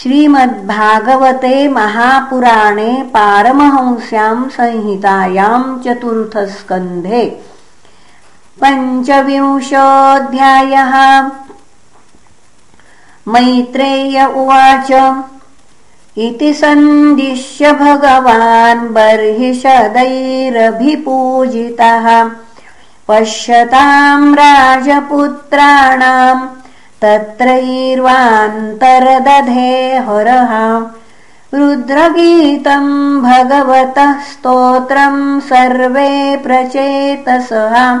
श्रीमद्भागवते महापुराणे पारमहंस्यां संहितायां चतुर्थस्कन्धे पञ्चविंशोऽध्यायः। मैत्रेय उवाच इति सन्दिश्य भगवान् बर्हिषदैरभिपूजितः पश्यतां राजपुत्राणाम् तत्रैर्वान्तरदधे हरः। रुद्रगीतम् भगवतः स्तोत्रम् सर्वे प्रचेतसः।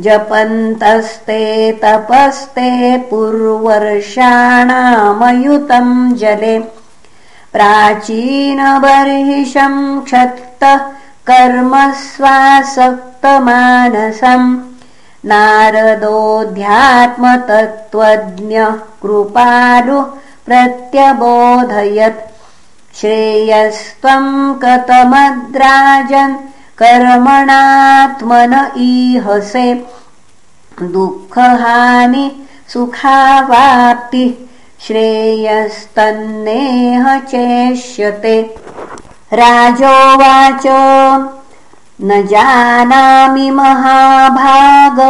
जपन्तस्ते तपस्ते पूर्वर्षाणामयुतम् जले। प्राचीनबर्हिषम् क्षत्तः कर्म स्वासक्तमानसम् नारदोऽध्यात्मतत्त्वज्ञः कृपालु प्रत्यबोधयत्। श्रेयस्त्वम् कतमद्राजन् कर्मणात्मन ईहसे। दुःखहानि सुखावाप्तिः श्रेयस्तन्नेह चेष्यते। राजोवाच न जानामि महाभाग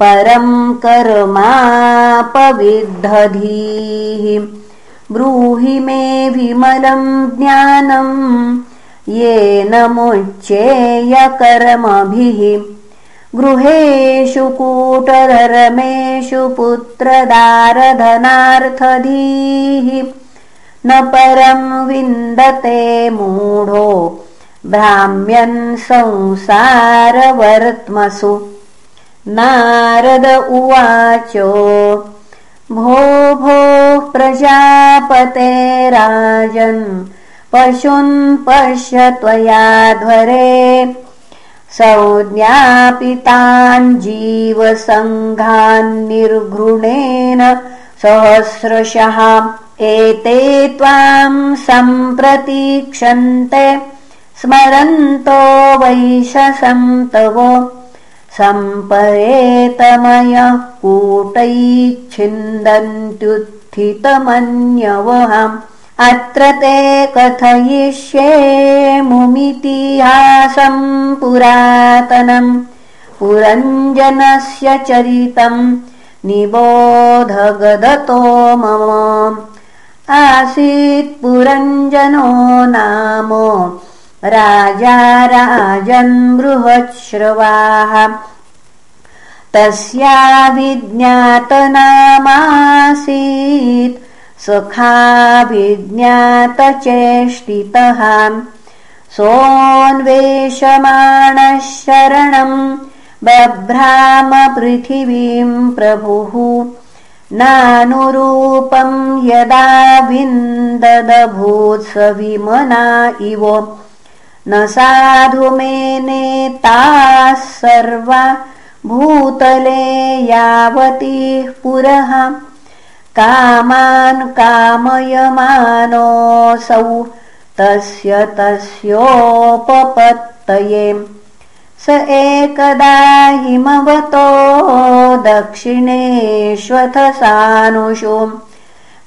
परं कर्मापविद्धधीः। ब्रूहि मे विमलं ज्ञानम् येन मुच्चेयकर्मभिः गृहेषु कूटधर्मेषु पुत्रदारधनार्थधीः। न परं विन्दते मूढो भ्राम्यन् संसारवर्त्मसु। नारद उवाच भो भो प्रजापते राजन् पशुन् पश्य त्वयाध्वरे संज्ञापितान् जीवसङ्घान्निर्घृणेन सहस्रशः एते त्वाम् सम्प्रतीक्षन्ते स्मरन्तो वैशसं तव सम्परेतमयः कूटैच्छिन्दन्त्युत्थितमन्यवहम्। अत्र ते कथयिष्ये मुमितिहासम् पुरातनम्। पुरञ्जनस्य चरितम् निबोधगदतो मम। आसीत् पुरञ्जनो नाम राजा राजन् बृहच्छ्रवाः। तस्या विज्ञातनामासीत् सखाभिज्ञातचेष्टितः सोऽन्वेषमाणः शरणम् बभ्राम पृथिवीम् प्रभुः। नानुरूपम् यदा विन्ददभूत्सविमना इव न साधु नेताः सर्वा भूतले यावतीः पुरः। कामान् कामयमानोऽसौ तस्य तस्योपपत्तये। स एकदा हिमवतो दक्षिणेष्वथ सानुषु।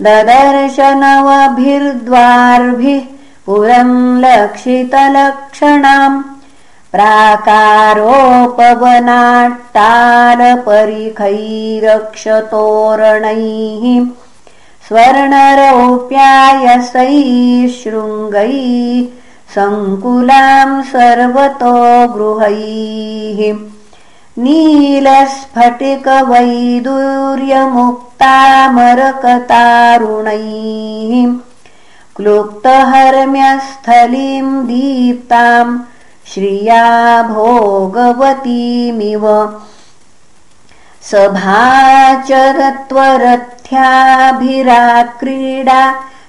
ददर्शनवभिर्द्वार्भिः पुरम् लक्षितलक्षणाम् प्राकारोपवनाट्टालपरिखैरक्षतोरणैः स्वर्णरौप्यायसैः शृङ्गैः सङ्कुलाम् सर्वतो गृहैः नीलस्फटिकवैदूर्यमुक्तामरकतारुणैः क्लुप्तहर्म्यस्थलीम् दीप्ताम् श्रिया भोगवतीमिव सभाचरत्वरथ्याभिराक्रीडा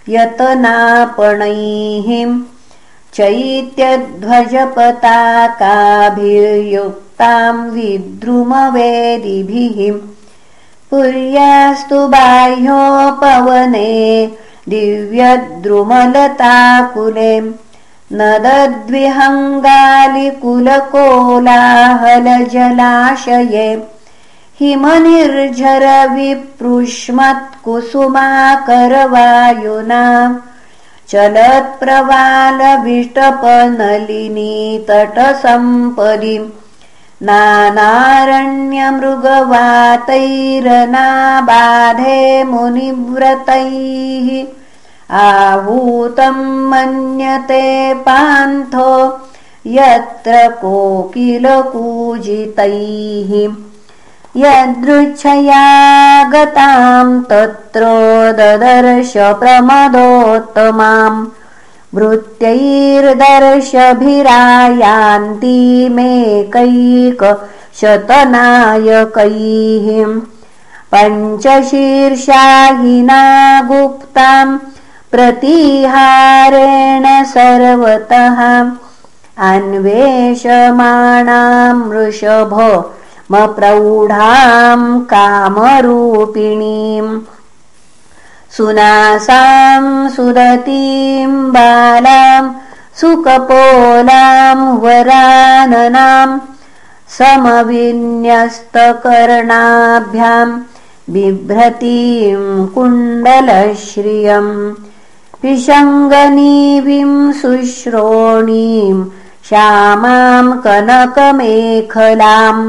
यतनापणैः चैत्यध्वजपताकाभिर्युक्ताम् विद्रुमवेदिभिः। पुर्यास्तु बाह्योपवने दिव्यद्रुमलताकुले न दद्विहङ्गालिकुलकोलाहलजलाशये हिमनिर्झरविपृष्मत्कुसुमाकरवायुना चलत्प्रवालविष्टपनलिनी तटसम्पदि नानारण्यमृगवातैरनाबाधे मुनिव्रतैः। आहूतं मन्यते पान्थो यत्र कोकिलकूजितैः यदृच्छया गतां तत्र ददर्श प्रमदोत्तमाम् वृत्तैर्दर्शभिरायान्तिमेकैकशतनायकैः पञ्चशीर्षाहिना गुप्ताम् प्रतिहारेण सर्वतः। अन्वेषमाणाम् वृषभ कामरूपिणीम् सुनासाम् सुदतीम् बालाम् सुकपोलाम् वराननाम् समविन्यस्तकर्णाभ्याम् बिभ्रतीम् कुण्डलश्रियम् विषङ्गनीविम् शुश्रोणीम् श्यामाम् कनकमेखलाम्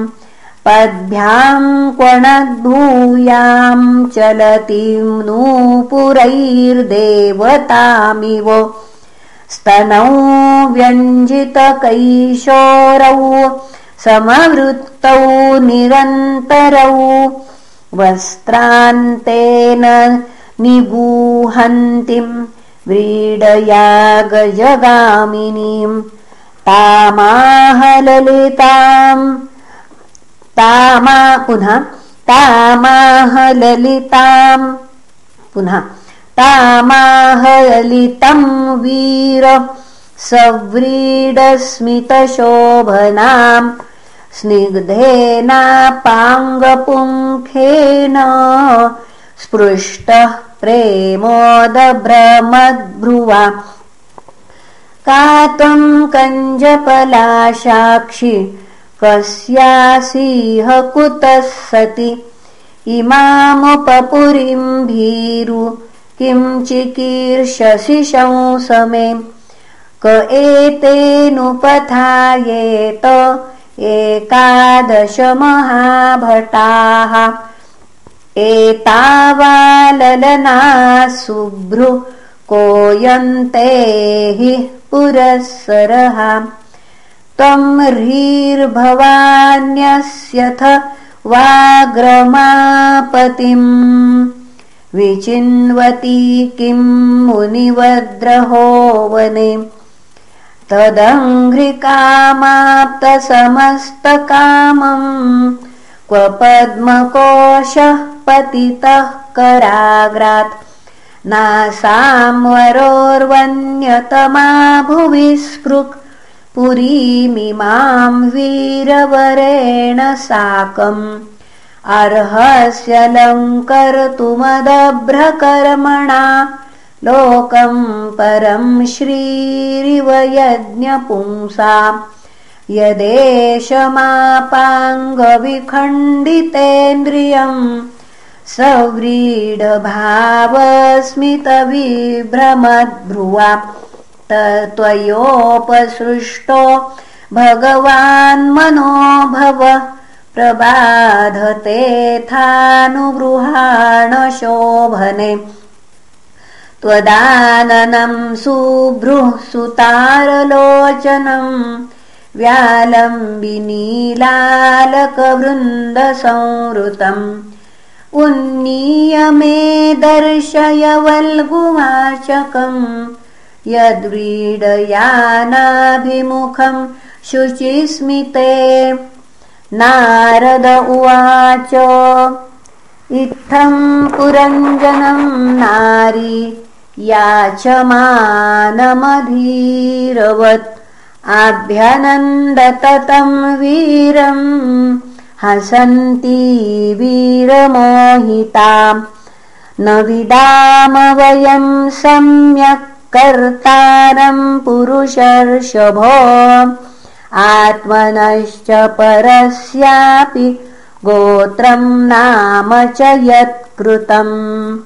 पद्भ्याम् क्वणद्भूयाम् चलतीम् नूपुरैर्देवतामिव। स्तनौ व्यञ्जितकैशोरौ समवृत्तौ निरन्तरौ। वस्त्रान्तेन निगूहन्तिम् व्रीडया गजगामिनीम् तामाहललिताम् तामा पुनः तामाहललिताम्। पुनः तामाहललितम् वीर सव्रीडस्मितशोभनाम् स्निग्धेनापाङ्गपुङ्खेन स्पृष्टः प्रेमोदभ्रमद्भ्रुवा का त्वम् कञ्जपलाशाक्षि कस्यासीह कुतः सति इमामुपपुरीम् भीरु किम् चिकीर्षसि शंसमे। क एतेनुपथायेत एकादशमहाभटाः। एतावाललना शुभ्रु कोयन्ते हि पुरःसरः त्वम् ह्रीर्भवान्यस्यथ वाग्रमापतिम् विचिन्वती किम् मुनिवद्रहो वने तदङ्घ्रिकामाप्तसमस्तकामम् क्व पद्मकोशः पतितः कराग्रात्। नासाम्वरोर्वन्यतमा भुवि स्पृक् पुरीमिमाम् वीरवरेण साकम्। अर्हस्यलङ्कर्तुमदभ्रकर्मणा लोकम् परम् श्रीरिव यज्ञपुंसा। यदेशमापाङ्गविखण्डितेन्द्रियम् सव्रीडभावस्मितविभ्रमद्भ्रुवा त्वयोपसृष्टो भव प्रबाधतेथानुगृहाणशोभने त्वदाननम् सुभ्रुः सुतारलोचनम् व्यालम्बिनीलालकवृन्दसंवृतम् उन्नीय मे दर्शय वल्गुवाचकम् यद्व्रीडयानाभिमुखम् शुचिस्मिते। नारद उवाच इत्थम् पुरञ्जनम् नारी याचमानमधीरवत्। आभ्यनन्दततम् वीरम् हसन्ती वीरमोहिताम् न विदाम वयम् सम्यक् कर्तारम् पुरुषर्षभो। आत्मनश्च परस्यापि गोत्रं नाम च यत्कृतम्।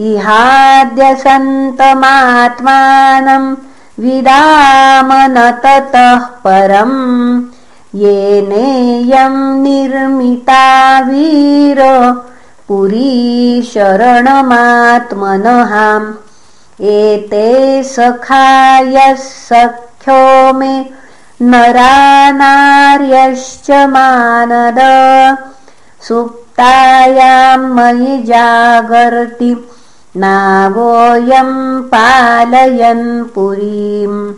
इहाद्यसन्तमात्मानं विदाम न ततः परम्। येनेयं निर्मिता वीर पुरी शरणमात्मनहाम् एते सखायः सख्यो मे नरानार्यश्च मानद। सुप्तायां मयि जागर्ति नागोऽयं पालयन् पुरीम्।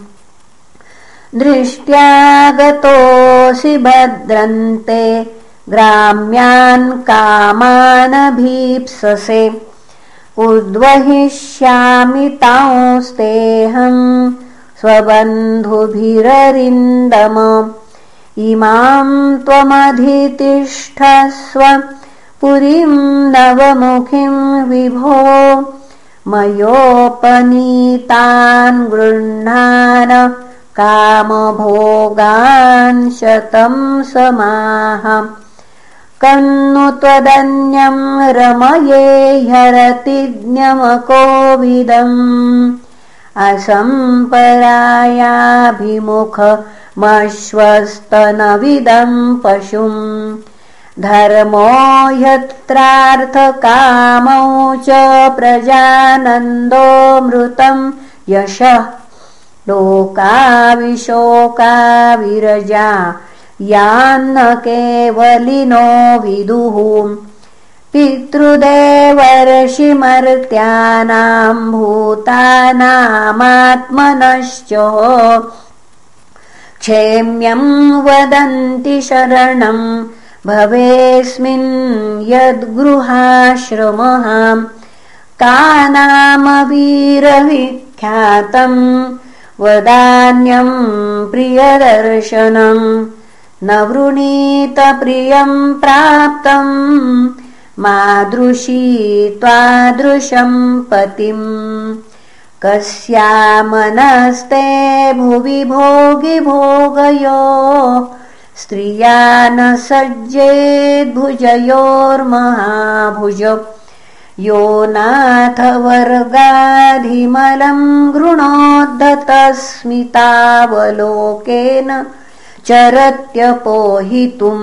दृष्ट्यागतोऽसि भद्रन्ते ग्राम्यान् कामानभीप्ससे उद्वहिष्यामि तांस्तेऽहम् स्वबन्धुभिररिन्दम इमां त्वमधितिष्ठस्व पुरीं नवमुखीं विभो मयोपनीतान् गृह्णान कामभोगान् शतं समाह कन्नु त्वदन्यं रमये ह्यरतिज्ञमकोविदम् असम्परायाभिमुखमश्वस्तनविदं पशुम्। धर्मो यत्रार्थकामौ च प्रजानन्दोऽमृतं यशः। लोकाविशोकाविरजा यान्न केवलिनो विदुः। पितृदेवर्षिमर्त्यानां भूतानामात्मनश्च। क्षेम्यं वदन्ति शरणं भवेस्मिन् यद्गृहाश्रमः। का नामवीरविख्यातं वदान्यं प्रियदर्शनम् न वृणीतप्रियं प्राप्तम् मादृशी त्वादृशं पतिम्। कस्यामनस्ते भुवि भोगि भोगयो स्त्रिया न सज्जेद्भुजयोर्महाभुज यो नाथवर्गाधिमलं गृणोद्धतस्मितावलोकेन चरत्यपोहितुम्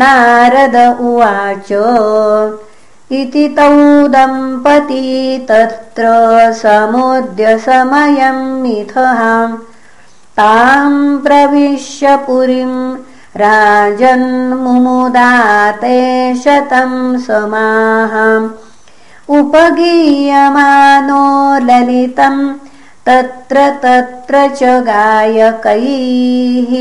नारद उवाच इति तौ दम्पती तत्र समुद्यसमयं मिथहाम् तां प्रविश्य पुरीं राजन्मुमुदाते शतं समाहाम् उपगीयमानो ललितम् तत्र तत्र च गायकैः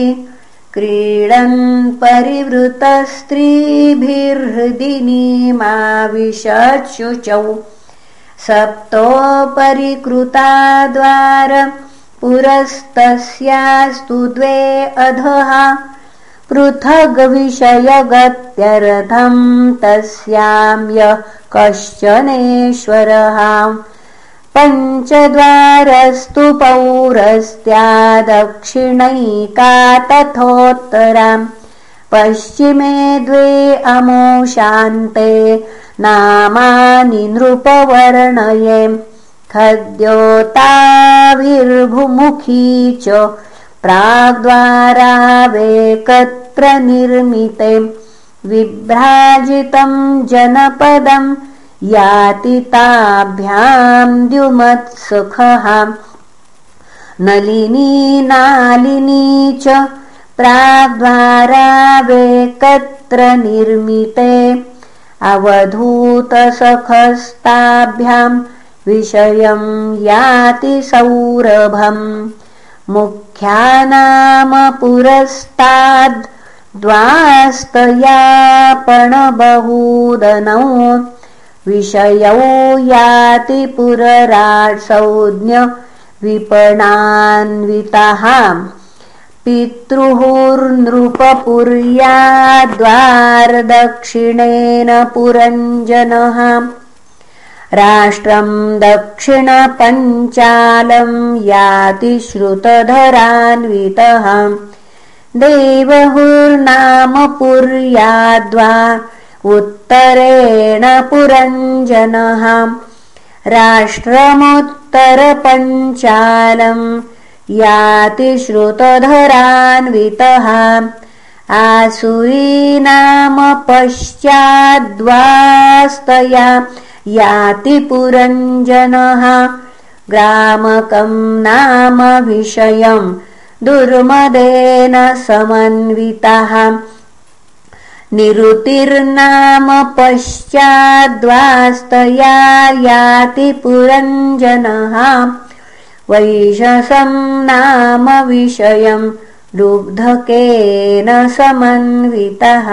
क्रीडन् परिवृतस्त्रीभिर्हृदिनीमाविशुचौ सप्तोपरिकृताद्वार पुरस्तस्यास्तु द्वे अधः। पृथग्विषयगत्यर्थं तस्यां यः कश्चनेश्वरः पञ्चद्वारस्तु पौरस्त्या दक्षिणैका तथोत्तराम् पश्चिमे द्वे अमोशान्ते नामानि नृपवर्णये। खद्योताभिर्भुमुखी च प्राग्द्वारावेकत्र निर्मिते। विभ्राजितं जनपदम् याति ताभ्यां द्युमत्सुखः। नलिनी नालिनी च प्राग्द्वारावेकत्र निर्मिते अवधूतसखस्ताभ्यां विषयं याति सौरभम् मुख्यानामपुरस्ताद्वास्तयापणबहूदनौ विषयौ याति पुररासौज्ञ विपणान्वितः। पितृहुर्नृपपुर्याद्वारदक्षिणेन पुरञ्जनः। राष्ट्रं दक्षिणपञ्चालं याति श्रुतधरान्वितः। देवहुर्नाम पुर्याद्वा उत्तरेण पुरञ्जनः। राष्ट्रमुत्तरपञ्चालम् याति श्रुतधरान्वितः आसुरीनाम पश्चाद्वास्तया याति पुरञ्जनः ग्रामकं नाम विषयम् दुर्मदेन समन्वितः निरुतिर्नाम पश्चाद्वास्तया याति पुरञ्जनः। वैशसं नाम विषयम् लुब्धकेन समन्वितः।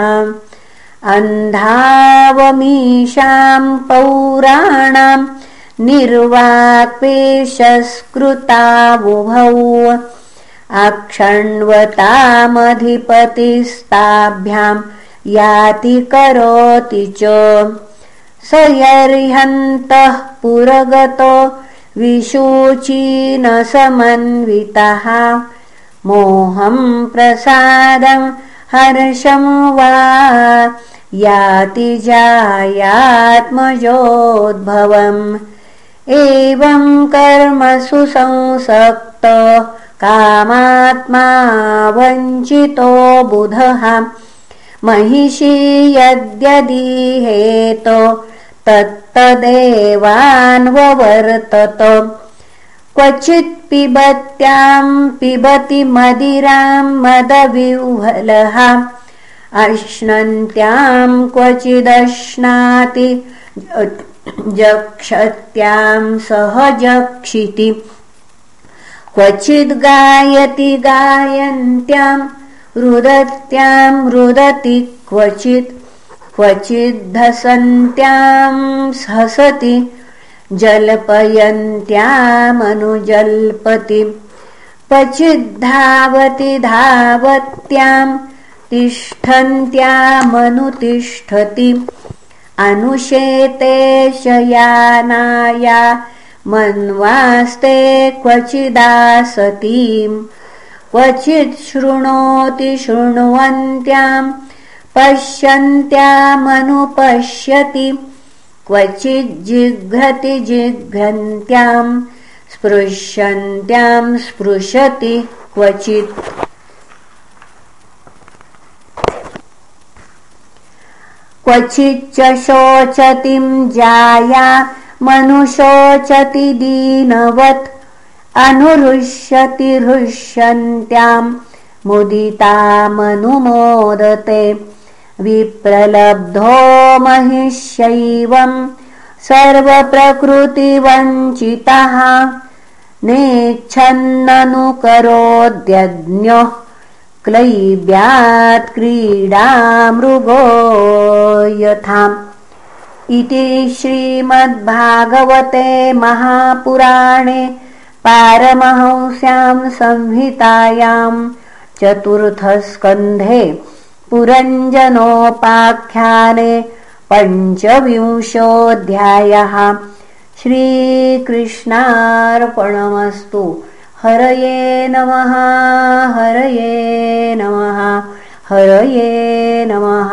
अन्धावमीशां पौराणां निर्वाक्पेशस्कृतावुभौ अक्षण्वतामधिपतिस्ताभ्यां याति करोति च। स यर्हन्तः पुरगतो विशोचीन समन्वितः। मोहं प्रसादं हर्षं वा। याति जायात्मजोद्भवम्। एवं कर्मसु संसक्त कामात्मा वञ्चितो बुधः महिषी यद्यदीहेतो तत्तदेवान्ववर्तत क्वचित् पिबत्यां पिबति मदिरां मदविह्वलः। अश्नन्त्यां क्वचिदश्नाति जक्षत्यां सह जक्षिति क्वचिद् गायति गायन्त्यां रुदत्यां रुदति क्वचित् क्वचिद्धसन्त्यां हसति जल्पयन्त्यामनुजल्पति क्वचिद्धावति धावत्यां तिष्ठन्त्यामनुतिष्ठति अनुशेते शयानाया मन्वास्ते क्वचिदासतीं क्वचित् शृणोति शृण्वन्त्यां पश्यन्त्यामनुपश्यति क्वचिज्जिघ्रति जिघ्रन्त्यां स्पृश्यन्त्यां स्पृशति क्वचित्। क्वचिच्च शोचतिं जाया मनुशोचति दीनवत् अनुरुष्यति हृष्यन्त्यां मुदितामनुमोदते। विप्रलब्धो महिष्यैवं सर्वप्रकृतिवञ्चितः। नेच्छन्ननुकरोद्यज्ञः क्लैब्यात् क्रीडामृगो यथाम् इति श्रीमद्भागवते महापुराणे पारमहंस्यां संहितायां चतुर्थस्कन्धे पुरञ्जनोपाख्याने पञ्चविंशोऽध्यायः। श्रीकृष्णार्पणमस्तु। हरये नमः हरये नमः हरये नमः